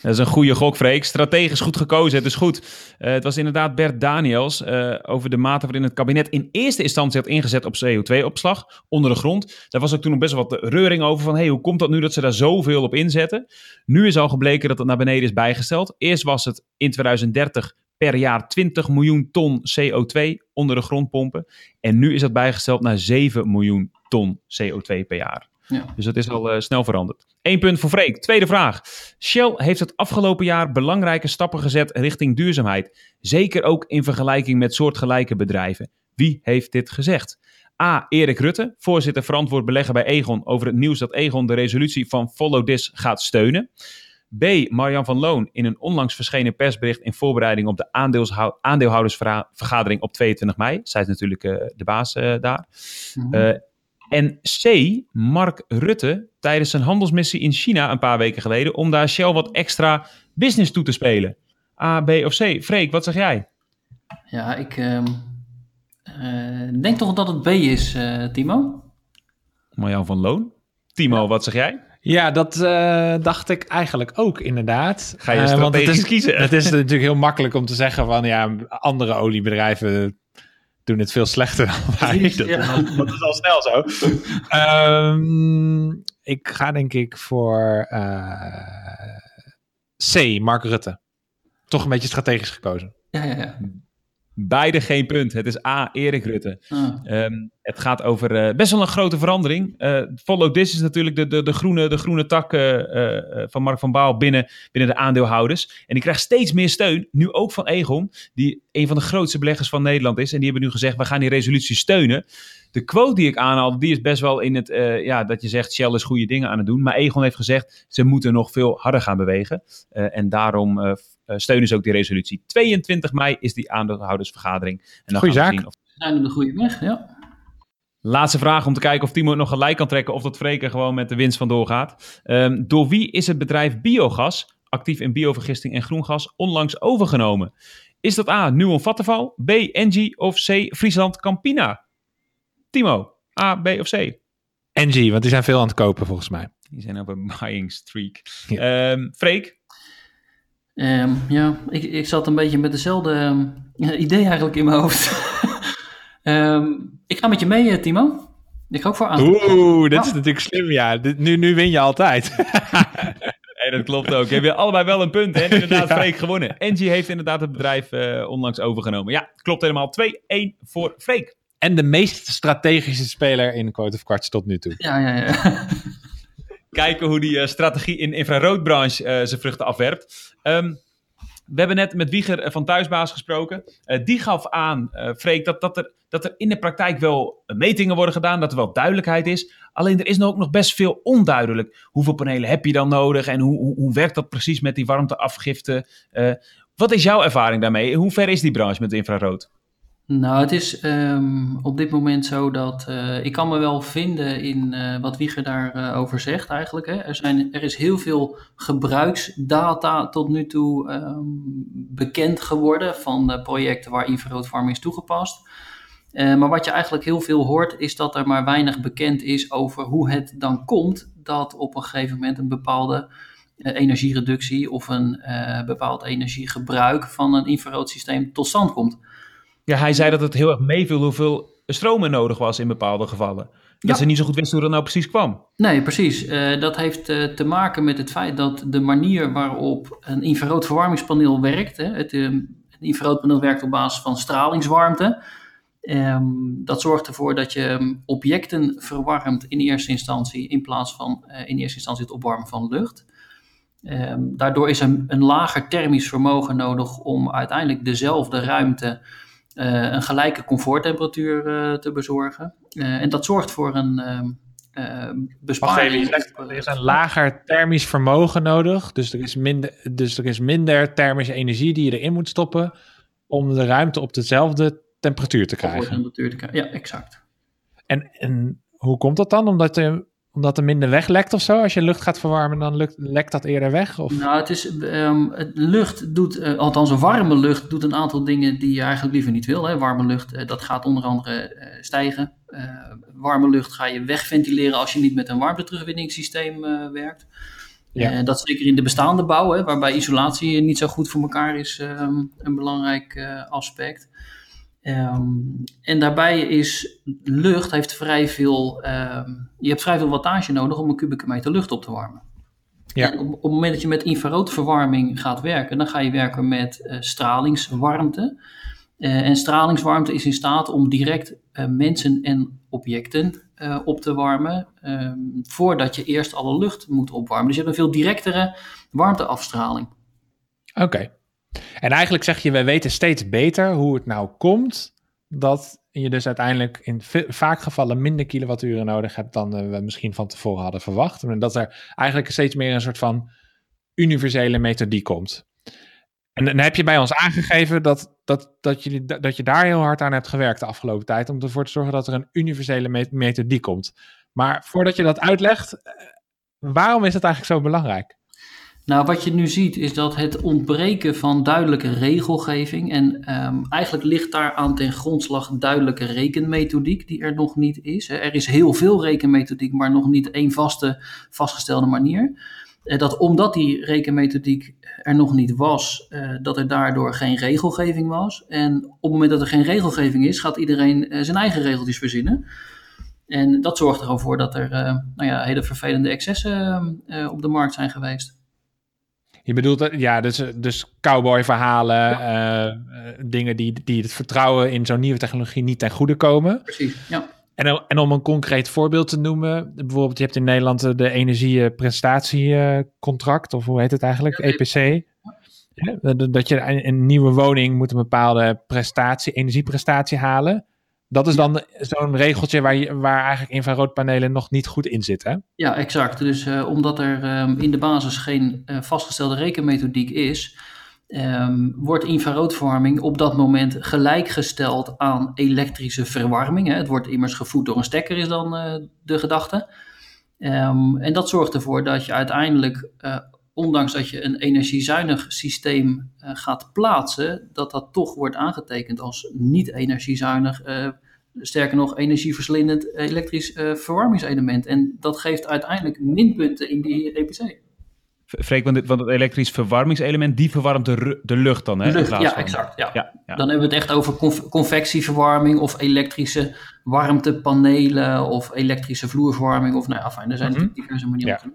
Speaker 2: Dat is een goede gok, Freek. Strategisch goed gekozen. Het is goed. Uh, het was inderdaad Bert Daniels uh, over de mate waarin het kabinet in eerste instantie had ingezet op CO2-opslag onder de grond. Daar was ook toen nog best wel wat reuring over van, hey, hoe komt dat nu dat ze daar zoveel op inzetten? Nu is al gebleken dat het naar beneden is bijgesteld. Eerst was het in 2030 per jaar 20 miljoen ton CO2 onder de grond pompen. En nu is dat bijgesteld naar 7 miljoen ton CO2 per jaar. Ja. Dus dat is al uh, snel veranderd. Eén punt voor Freek. Tweede vraag. Shell heeft het afgelopen jaar belangrijke stappen gezet richting duurzaamheid. Zeker ook in vergelijking met soortgelijke bedrijven. Wie heeft dit gezegd? A. Erik Rutte, voorzitter verantwoord beleggen bij Egon over het nieuws dat Egon de resolutie van Follow This gaat steunen. B. Marjan van Loon in een onlangs verschenen persbericht in voorbereiding op de aandeelhoudersvergadering op 22 mei. Zij is natuurlijk uh, de baas uh, daar. Mm -hmm. uh, en C, Mark Rutte tijdens zijn handelsmissie in China een paar weken geleden om daar Shell wat extra business toe te spelen. A, B of C? Freek, wat zeg jij?
Speaker 4: Ja, ik uh, uh, denk toch dat het B is, uh, Timo?
Speaker 2: Marjan van Loon. Timo, ja. wat zeg jij?
Speaker 1: Ja, dat uh, dacht ik eigenlijk ook inderdaad.
Speaker 2: Ga je strategisch uh, want het is, kiezen?
Speaker 1: Het is natuurlijk heel makkelijk om te zeggen van ja, andere oliebedrijven doen het veel slechter dan wij. Dat, ja. dat is al snel zo. um, ik ga denk ik voor uh, C, Mark Rutte. Toch een beetje strategisch gekozen.
Speaker 4: Ja, ja, ja.
Speaker 2: Beide geen punt. Het is A, Erik Rutte. Ah. Um, het gaat over uh, best wel een grote verandering. Uh, follow this is natuurlijk de, de, de, groene, de groene tak uh, van Mark van Baal binnen, binnen de aandeelhouders. En die krijgt steeds meer steun, nu ook van Egon, die een van de grootste beleggers van Nederland is. En die hebben nu gezegd, we gaan die resolutie steunen. De quote die ik aanhaalde, die is best wel in het, ja, dat je zegt, Shell is goede dingen aan het doen. Maar Egon heeft gezegd, ze moeten nog veel harder gaan bewegen. en daarom uh, steunen ze ook die resolutie. 22 mei is die aandeelhoudersvergadering. En dan
Speaker 1: Goeie
Speaker 2: gaan
Speaker 1: zaak.
Speaker 2: we zien of...
Speaker 4: We zijn op de goede weg, ja.
Speaker 2: Laatste vraag om te kijken of Timo het nog gelijk kan trekken of dat Freken gewoon met de winst vandoor gaat. Um, door wie is het bedrijf Biogas, actief in biovergisting en groengas, onlangs overgenomen? Is dat A, Nuon Vattenval, B, Engie of C, Friesland Campina? Timo, A, B of C?
Speaker 1: Engie, want die zijn veel aan het kopen volgens mij.
Speaker 2: Die zijn op een buying streak. Ja. Um, Freek?
Speaker 4: Um, ja, ik, ik zat een beetje met dezelfde um, idee eigenlijk in mijn hoofd. um, (laughs) ik ga met je mee, Timo. Ik ga ook voor aan.
Speaker 1: Oeh, dit is natuurlijk slim, ja. Dit, nu, nu win je altijd. (laughs)
Speaker 2: Nee, dat klopt ook. Heb je allebei wel een punt, hè? Inderdaad, (laughs) Freek gewonnen. Engie heeft inderdaad het bedrijf uh, onlangs overgenomen. Ja, klopt helemaal. 2-1 voor Freek.
Speaker 1: En de meest strategische speler in Quote of Quartz tot nu toe.
Speaker 4: Ja, ja, ja.
Speaker 2: Kijken hoe die uh, strategie in de infraroodbranche uh, zijn vruchten afwerpt. Um, we hebben net met Wieger van Thuisbaas gesproken. Die gaf aan, uh, Freek, dat, dat, er, dat er in de praktijk wel metingen worden gedaan, dat er wel duidelijkheid is. Alleen er is ook nog best veel onduidelijk. Hoeveel panelen heb je dan nodig en hoe, hoe, werkt dat precies met die warmteafgifte? Wat is jouw ervaring daarmee? Hoe ver is die branche met infrarood?
Speaker 4: Nou, het is um, op dit moment zo dat uh, ik kan me wel vinden in uh, wat Wieger daarover uh, over zegt eigenlijk. Hè. Er, zijn, er is heel veel gebruiksdata tot nu toe um, bekend geworden van projecten waar infraroodwarming is toegepast. maar wat je eigenlijk heel veel hoort is dat er maar weinig bekend is over hoe het dan komt dat op een gegeven moment een bepaalde energiereductie of een bepaald energiegebruik van een infraroodsysteem tot stand komt.
Speaker 2: Ja, hij zei dat het heel erg meeviel hoeveel stroom er nodig was in bepaalde gevallen. Dat ja. ze niet zo goed wisten hoe dat nou precies kwam.
Speaker 4: Nee, precies. Uh, dat heeft uh, te maken met het feit dat de manier waarop een infrarood verwarmingspaneel werkt. Hè, het, uh, het infraroodpaneel werkt op basis van stralingswarmte. Um, dat zorgt ervoor dat je objecten verwarmt in eerste instantie in plaats van in eerste instantie het opwarmen van lucht. Um, daardoor is een, een lager thermisch vermogen nodig om uiteindelijk dezelfde ruimte een gelijke comforttemperatuur uh, te bezorgen. Uh, en dat zorgt voor een besparing.
Speaker 1: Wacht er is een lager thermisch vermogen nodig. Dus er, is minder, dus er is minder thermische energie die je erin moet stoppen om de ruimte op dezelfde temperatuur te krijgen.
Speaker 4: Temperatuur te krijgen. Ja, exact.
Speaker 1: En, en hoe komt dat dan? Omdat er omdat er minder weglekt of zo? Als je lucht gaat verwarmen, dan lukt, lekt dat eerder weg? Of?
Speaker 4: Nou, het is, um, het lucht doet, uh, althans een warme lucht, doet een aantal dingen die je eigenlijk liever niet wil. Hè. Warme lucht, uh, dat gaat onder andere uh, stijgen. warme lucht ga je wegventileren als je niet met een warmteterugwinningssysteem werkt. Ja. dat zeker in de bestaande bouw, hè, waarbij isolatie niet zo goed voor elkaar is, um, een belangrijk aspect. Um, en daarbij is lucht heeft vrij veel, um, je hebt vrij veel wattage nodig om een kubieke meter lucht op te warmen. Ja. En op, op, het moment dat je met infraroodverwarming gaat werken, dan ga je werken met uh, stralingswarmte. Uh, en stralingswarmte is in staat om direct uh, mensen en objecten op te warmen, um, voordat je eerst alle lucht moet opwarmen. Dus je hebt een veel directere warmteafstraling.
Speaker 1: Oké. Okay. En eigenlijk zeg je, we weten steeds beter hoe het nou komt dat je dus uiteindelijk in vaak gevallen minder kilowatturen nodig hebt dan uh, we misschien van tevoren hadden verwacht. En dat er eigenlijk steeds meer een soort van universele methodiek komt. En dan heb je bij ons aangegeven dat, dat, dat, je, dat je daar heel hard aan hebt gewerkt de afgelopen tijd. Om ervoor te zorgen dat er een universele methodiek komt. Maar voordat je dat uitlegt, eh, waarom is dat eigenlijk zo belangrijk?
Speaker 4: Nou, wat je nu ziet is dat het ontbreken van duidelijke regelgeving en um, eigenlijk ligt daar aan ten grondslag duidelijke rekenmethodiek die er nog niet is. Er is heel veel rekenmethodiek, maar nog niet één vaste, vastgestelde manier. Eh, dat omdat die rekenmethodiek er nog niet was, uh, dat er daardoor geen regelgeving was. En op het moment dat er geen regelgeving is, gaat iedereen uh, zijn eigen regeltjes verzinnen. En dat zorgt er gewoon voor dat er nou ja, hele vervelende excessen op de markt zijn geweest.
Speaker 1: Je bedoelt, ja, dus, dus cowboy-verhalen, ja. uh, dingen die, die het vertrouwen in zo'n nieuwe technologie niet ten goede komen.
Speaker 4: Precies, ja.
Speaker 1: En, en om een concreet voorbeeld te noemen, bijvoorbeeld, je hebt in Nederland de energieprestatiecontract, of hoe heet het eigenlijk, EPC. Dat je een nieuwe woning moet een bepaalde prestatie, energieprestatie halen. Dat is dan zo'n regeltje waar, je, waar eigenlijk infraroodpanelen nog niet goed in zitten.
Speaker 4: Ja, exact. Dus uh, omdat er um, in de basis geen uh, vastgestelde rekenmethodiek is, um, wordt infraroodverwarming op dat moment gelijkgesteld aan elektrische verwarming. Hè. Het wordt immers gevoed door een stekker, is dan uh, de gedachte. Um, en dat zorgt ervoor dat je uiteindelijk, ondanks dat je een energiezuinig systeem gaat plaatsen, dat dat toch wordt aangetekend als niet energiezuinig sterker nog, energieverslindend elektrisch uh, verwarmingselement. En dat geeft uiteindelijk minpunten in die EPC.
Speaker 2: Freek, want het, want het elektrisch verwarmingselement, die verwarmt de, de lucht dan, hè?
Speaker 4: De lucht, ja, exact. Ja. Ja, ja. Dan hebben we het echt over conv convectieverwarming of elektrische warmtepanelen of elektrische vloerverwarming. Of nou ja, fijn, er zijn mm -hmm. diverse manieren.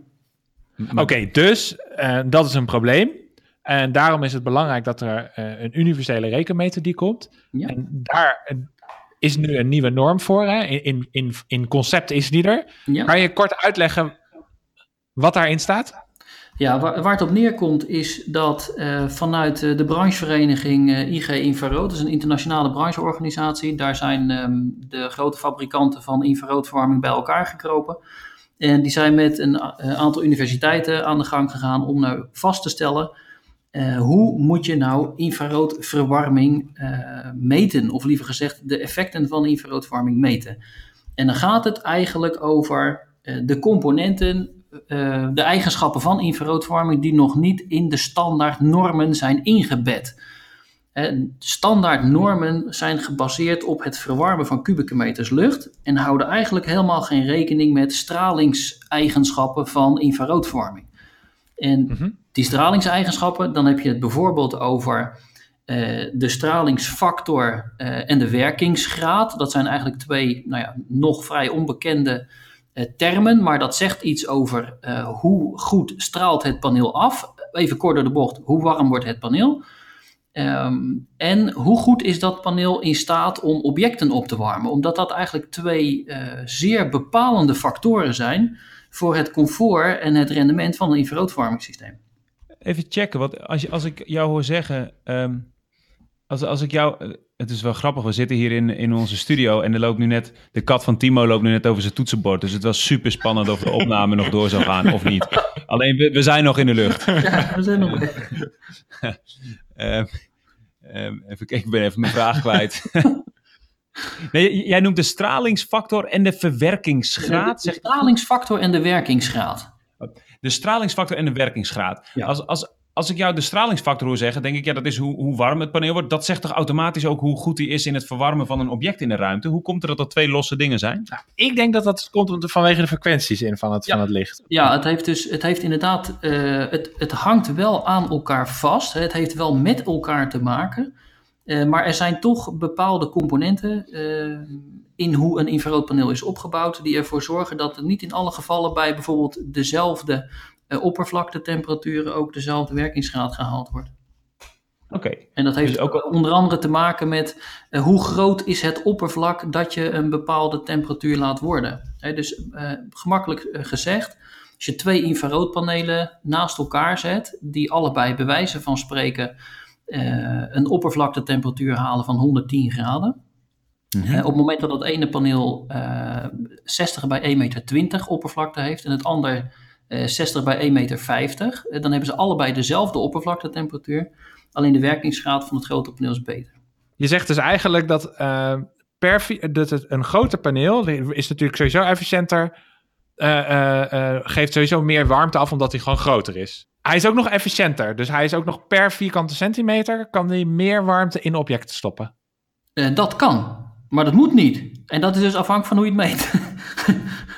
Speaker 1: Oké, dus uh, dat is een probleem. En daarom is het belangrijk dat er uh, een universele rekenmeter die komt. Ja. En daar is nu een nieuwe norm voor. Hè? In, in, in concept is die er. Ja. Kan je kort uitleggen wat daarin staat?
Speaker 4: Ja, waar, waar, het op neerkomt is dat uh, vanuit de branchevereniging uh, IG Infrarood, dat is een internationale brancheorganisatie, daar zijn um, de grote fabrikanten van infraroodverwarming bij elkaar gekropen. En die zijn met een aantal universiteiten aan de gang gegaan om nou vast te stellen uh, hoe moet je nou infraroodverwarming uh, meten? Of liever gezegd, de effecten van infraroodverwarming meten. En dan gaat het eigenlijk over de componenten, de eigenschappen van infraroodverwarming die nog niet in de standaard normen zijn ingebed. Standaard normen zijn gebaseerd op het verwarmen van kubieke meters lucht en houden eigenlijk helemaal geen rekening met stralingseigenschappen van infraroodverwarming. En mhm. die stralingseigenschappen, dan heb je het bijvoorbeeld over uh, de stralingsfactor uh, en de werkingsgraad. Dat zijn eigenlijk twee nou ja, nog vrij onbekende uh, termen, maar dat zegt iets over hoe goed straalt het paneel af. Even kort door de bocht, hoe warm wordt het paneel? Um, en hoe goed is dat paneel in staat om objecten op te warmen? Omdat dat eigenlijk twee zeer bepalende factoren zijn voor het comfort en het rendement van een infraroodverwarmingssysteem.
Speaker 2: Even checken, want als, je, als ik jou hoor zeggen, ehm, als, als ik jou, eh, het is wel grappig, we zitten hier in, in onze studio en er loopt nu net, de kat van Timo loopt nu net over zijn toetsenbord, dus het was super spannend of de opname nog door zou gaan of niet. Alleen, we, we zijn nog in de lucht.
Speaker 4: Ja, we zijn nog (laughs)
Speaker 2: um, um, even, ik ben even mijn vraag kwijt. (laughs) Nee, jij noemt de stralingsfactor en de verwerkingsgraad.
Speaker 4: De, stralingsfactor en de werkingsgraad.
Speaker 2: De stralingsfactor en de werkingsgraad. Als, als, als ik jou de stralingsfactor hoor zeggen, denk ik, ja, dat is hoe, hoe warm het paneel wordt. Dat zegt toch automatisch ook hoe goed hij is in het verwarmen van een object in de ruimte. Hoe komt het dat dat twee losse dingen zijn?
Speaker 1: Nou, ik denk dat dat komt vanwege de frequenties in van het, van het licht.
Speaker 4: Ja, het heeft dus, het heeft inderdaad, uh, het, het hangt wel aan elkaar vast. Het heeft wel met elkaar te maken. Uh, maar er zijn toch bepaalde componenten uh, in hoe een infraroodpaneel is opgebouwd, die ervoor zorgen dat het niet in alle gevallen bij bijvoorbeeld dezelfde uh, oppervlaktetemperaturen ook dezelfde werkingsgraad gehaald wordt.
Speaker 2: Oké.
Speaker 4: En dat heeft dus ook onder andere te maken met hoe groot is het oppervlak dat je een bepaalde temperatuur laat worden. He, dus gemakkelijk gezegd, als je twee infraroodpanelen naast elkaar zet, die allebei bij wijze van spreken uh, een oppervlaktetemperatuur halen van 110 graden. Mm -hmm. uh, op het moment dat dat ene paneel uh, eh, 60 bij 1,20 meter oppervlakte heeft en het ander 60 bij 1,50 meter, dan hebben ze allebei dezelfde oppervlaktetemperatuur. Alleen de werkingsgraad van het grote paneel is beter.
Speaker 1: Je zegt dus eigenlijk dat, per, dat het, een groter paneel is natuurlijk sowieso efficiënter, geeft sowieso meer warmte af omdat hij gewoon groter is. Hij is ook nog efficiënter. Dus hij is ook nog per vierkante centimeter kan hij meer warmte in objecten stoppen.
Speaker 4: Dat kan, maar dat moet niet. En dat is dus afhankelijk van hoe je het meet. (laughs)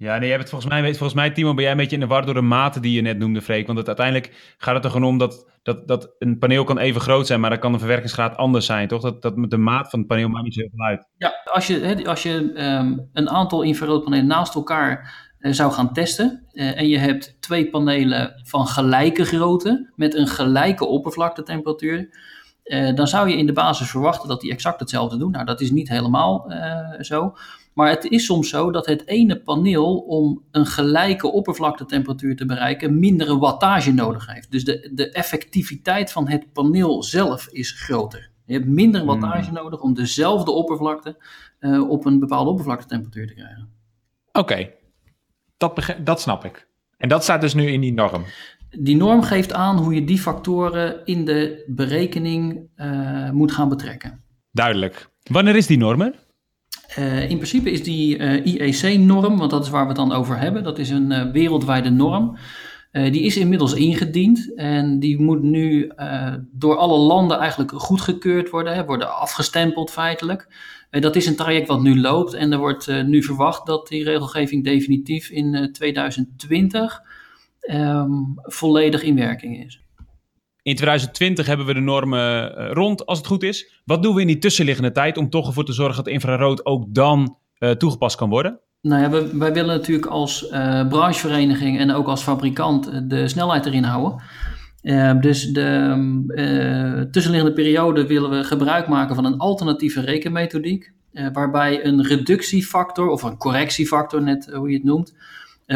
Speaker 2: ja, nee, hebt het volgens mij, volgens mij, Timo, ben jij een beetje in de war door de maten die je net noemde, Freek. Want het, uiteindelijk gaat het er gewoon om dat, dat, dat een paneel kan even groot zijn, maar dan kan de verwerkingsgraad anders zijn, toch? Dat, dat de maat van het paneel maakt niet zoveel uit.
Speaker 4: Ja, als je, als je um, een aantal infraroodpanelen naast elkaar uh, zou gaan testen. Uh, en je hebt twee panelen van gelijke grootte met een gelijke oppervlaktetemperatuur. Uh, dan zou je in de basis verwachten dat die exact hetzelfde doen. Nou, dat is niet helemaal zo. Maar het is soms zo dat het ene paneel om een gelijke oppervlaktetemperatuur te bereiken mindere wattage nodig heeft. Dus de, de effectiviteit van het paneel zelf is groter. Je hebt minder hmm. wattage nodig om dezelfde oppervlakte op een bepaalde oppervlaktetemperatuur te krijgen.
Speaker 1: Oké, dat, dat snap ik. En dat staat dus nu in die norm.
Speaker 4: Die norm geeft aan hoe je die factoren in de berekening uh, moet gaan betrekken.
Speaker 1: Duidelijk.
Speaker 2: Wanneer is die norm?
Speaker 4: Uh, in principe is die eh, IEC-norm, want dat is waar we het dan over hebben, dat is een wereldwijde norm. die is inmiddels ingediend en die moet nu door alle landen eigenlijk goedgekeurd worden, hè, worden afgestempeld feitelijk. Eh, dat is een traject wat nu loopt en er wordt eh, nu verwacht dat die regelgeving definitief in 2020 um, ehm, volledig in werking is.
Speaker 2: In 2020 hebben we de normen uh, rond, als het goed is. Wat doen we in die tussenliggende tijd om toch ervoor te zorgen dat infrarood ook dan uh, toegepast kan worden?
Speaker 4: Nou ja, we, wij willen natuurlijk als uh, branchevereniging en ook als fabrikant de snelheid erin houden. Dus de uh, tussenliggende periode willen we gebruik maken van een alternatieve rekenmethodiek. waarbij een reductiefactor of een correctiefactor, net hoe je het noemt,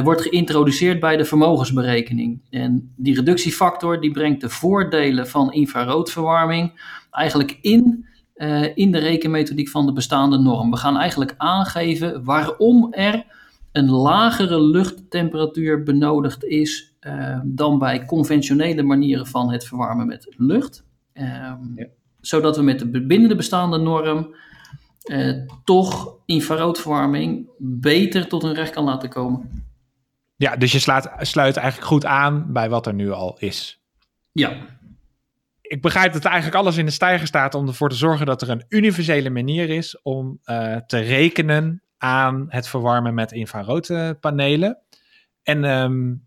Speaker 4: wordt geïntroduceerd bij de vermogensberekening. En die reductiefactor die brengt de voordelen van infraroodverwarming eigenlijk in uh, in de rekenmethodiek van de bestaande norm. We gaan eigenlijk aangeven waarom er een lagere luchttemperatuur benodigd is uh, dan bij conventionele manieren van het verwarmen met lucht. Ja. Zodat we met de binnen de bestaande norm uh, toch infraroodverwarming beter tot hun recht kan laten komen.
Speaker 1: Ja, dus je slaat, sluit eigenlijk goed aan bij wat er nu al is.
Speaker 4: Ja,
Speaker 1: ik begrijp dat eigenlijk alles in de stijger staat om ervoor te zorgen dat er een universele manier is om uh, te rekenen aan het verwarmen met infraroodpanelen. En um,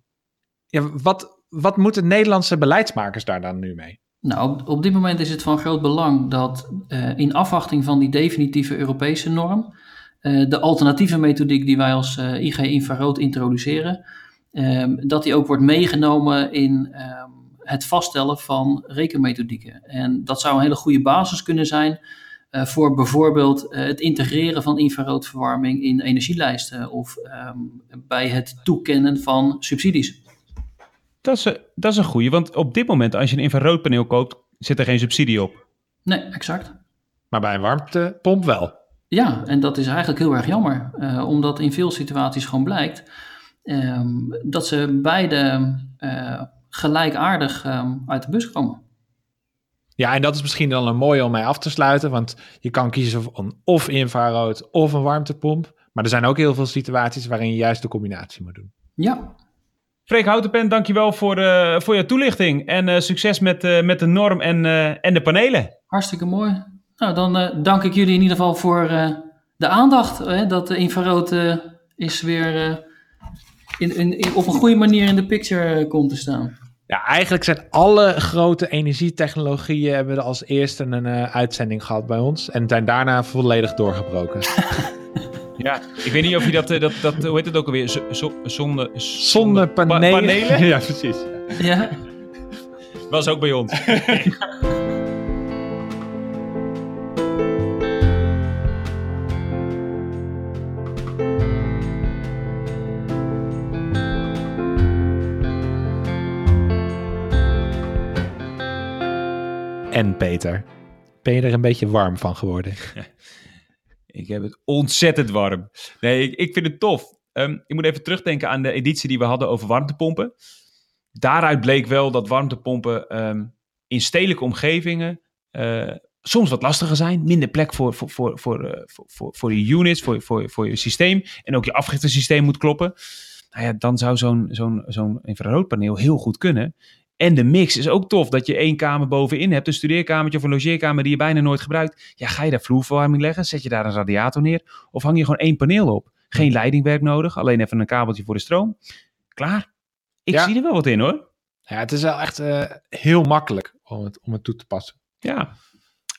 Speaker 1: ja, wat, wat moeten Nederlandse beleidsmakers daar dan nu mee?
Speaker 4: Nou, op, op dit moment is het van groot belang dat uh, in afwachting van die definitieve Europese norm, de alternatieve methodiek die wij als IG infrarood introduceren, um, dat die ook wordt meegenomen in um, het vaststellen van rekenmethodieken. En dat zou een hele goede basis kunnen zijn uh, voor bijvoorbeeld uh, het integreren van infraroodverwarming in energielijsten of um, bij het toekennen van subsidies.
Speaker 2: Dat is, een, dat is een goede, want op dit moment als je een infraroodpaneel koopt, zit er geen subsidie op.
Speaker 4: Nee, exact.
Speaker 1: Maar bij een warmtepomp wel.
Speaker 4: Ja, en dat is eigenlijk heel erg jammer, uh, omdat in veel situaties gewoon blijkt um, dat ze beide gelijkaardig um, uit de bus komen.
Speaker 1: Ja, en dat is misschien dan een mooie om mij af te sluiten, want je kan kiezen voor of infrarood of een warmtepomp. Maar er zijn ook heel veel situaties waarin je juist de combinatie moet doen.
Speaker 4: Ja.
Speaker 2: Freek Houtenpen, dankjewel voor, uh, voor je toelichting. En uh, succes met, uh, met de norm en, en de panelen.
Speaker 4: Hartstikke mooi. Nou, dan dank ik jullie in ieder geval voor de aandacht. dat de infrarood is weer in, in, op een goede manier in de picture komt te staan.
Speaker 1: Ja, eigenlijk zijn alle grote energietechnologieën hebben als eerste een uh, uitzending gehad bij ons en zijn daarna volledig doorgebroken. (laughs)
Speaker 2: ja, ik weet niet of je dat, dat, dat hoe heet het ook alweer, zo, zonne,
Speaker 1: zonnepanelen. Pa panelen? (laughs) ja, precies.
Speaker 4: Ja.
Speaker 2: Was ook bij ons. (laughs)
Speaker 1: en Peter. Ben je er een beetje warm van geworden? (laughs)
Speaker 2: ik heb het ontzettend warm. Nee, ik, vind het tof. Um, ik moet even terugdenken aan de editie die we hadden over warmtepompen. Daaruit bleek wel dat warmtepompen um, in stedelijke omgevingen uh, soms wat lastiger zijn. Minder plek voor, voor, voor, voor, uh, voor, voor, je units, voor, voor, voor je systeem. En ook je afgiftesysteem moet kloppen. Nou ja, dan zou zo'n zo'n zo'n infraroodpaneel heel goed kunnen. En de mix is ook tof dat je één kamer bovenin hebt, een studeerkamertje of een logeerkamer die je bijna nooit gebruikt. Ja, ga je daar vloerverwarming leggen? Zet je daar een radiator neer? Of hang je gewoon één paneel op? Geen leidingwerk nodig, alleen even een kabeltje voor de stroom. Klaar. Ik zie er wel wat in hoor.
Speaker 1: Ja, het is wel echt uh, heel makkelijk om het, om het toe te passen.
Speaker 2: Ja.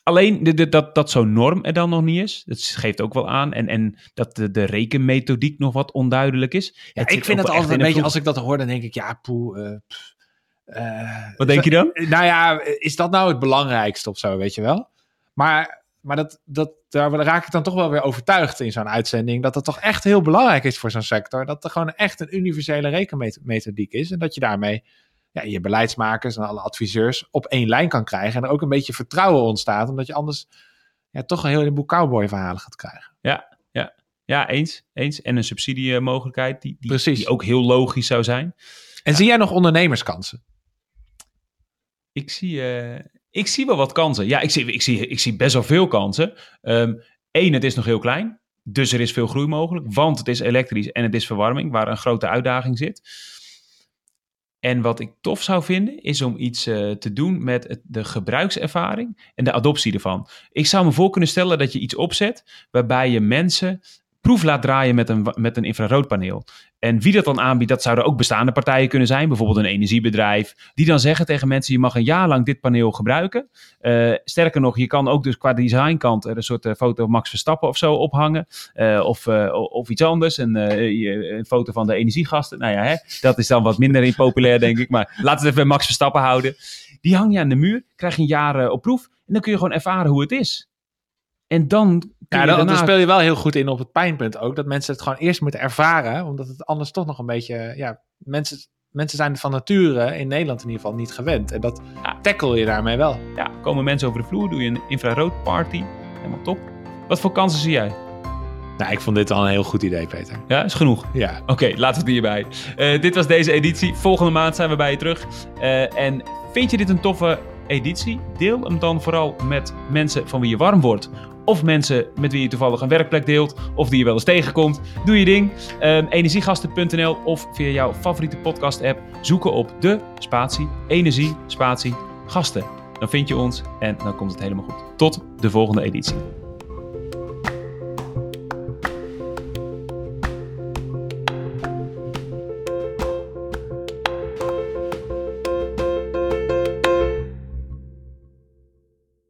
Speaker 2: Alleen de, de, dat, dat zo'n norm er dan nog niet is, dat geeft ook wel aan. En, en dat de, de rekenmethodiek nog wat onduidelijk is.
Speaker 1: Ja, ik vind het altijd een beetje, als ik dat hoor, dan denk ik, ja, poe, uh,
Speaker 2: Wat denk je dan?
Speaker 1: Nou ja, is dat nou het belangrijkste of zo, weet je wel? Maar, maar dat, dat, daar raak ik dan toch wel weer overtuigd in zo'n uitzending. Dat het toch echt heel belangrijk is voor zo'n sector. Dat er gewoon echt een universele rekenmethodiek is. En dat je daarmee ja, je beleidsmakers en alle adviseurs op één lijn kan krijgen. En er ook een beetje vertrouwen ontstaat. Omdat je anders ja, toch een heleboel cowboy-verhalen gaat krijgen.
Speaker 2: Ja, ja. ja eens, eens. En een subsidiemogelijkheid die, die, die ook heel logisch zou zijn.
Speaker 1: En
Speaker 2: ja.
Speaker 1: zie jij nog ondernemerskansen?
Speaker 2: Ik zie, uh, ik zie wel wat kansen. Ja, ik zie, ik zie, ik zie best wel veel kansen. Eén, um, het is nog heel klein. Dus er is veel groei mogelijk. Want het is elektrisch en het is verwarming, waar een grote uitdaging zit. En wat ik tof zou vinden, is om iets uh, te doen met de gebruikservaring en de adoptie ervan. Ik zou me voor kunnen stellen dat je iets opzet waarbij je mensen proef laat draaien met een, met een infraroodpaneel. En wie dat dan aanbiedt, dat zouden ook bestaande partijen kunnen zijn. Bijvoorbeeld een energiebedrijf. Die dan zeggen tegen mensen, je mag een jaar lang dit paneel gebruiken. Uh, sterker nog, je kan ook dus qua designkant er een soort uh, foto Max Verstappen of zo ophangen. Uh, of, of iets anders, een, een, foto van de energiegasten. Nou ja, hè, dat is dan wat minder impopulair denk ik. Maar laten we het even bij Max Verstappen houden. Die hang je aan de muur, krijg je een jaar op proef. En dan kun je gewoon ervaren hoe het is. En dan.
Speaker 1: Ja, dan, dan, speel je wel heel goed in op het pijnpunt ook. Dat mensen het gewoon eerst moeten ervaren. Omdat het anders toch nog een beetje. Ja, mensen, mensen zijn van nature in Nederland in ieder geval niet gewend. En dat ja. tackle je daarmee wel.
Speaker 2: Ja, komen mensen over de vloer, doe je een infrarood party. Helemaal top. Wat voor kansen zie jij?
Speaker 1: Nou, ik vond dit al een heel goed idee, Peter.
Speaker 2: Ja, is genoeg.
Speaker 1: Ja.
Speaker 2: Oké, laten we het hierbij. Uh, dit was deze editie. Volgende maand zijn we bij je terug. Uh, en vind je dit een toffe editie? Deel hem dan vooral met mensen van wie je warm wordt of mensen met wie je toevallig een werkplek deelt, of die je wel eens tegenkomt. Doe je ding. Um, energiegasten.nl of via jouw favoriete podcast-app zoeken op de spatie energie spatie gasten. Dan vind je ons en dan komt het helemaal goed. Tot de volgende editie.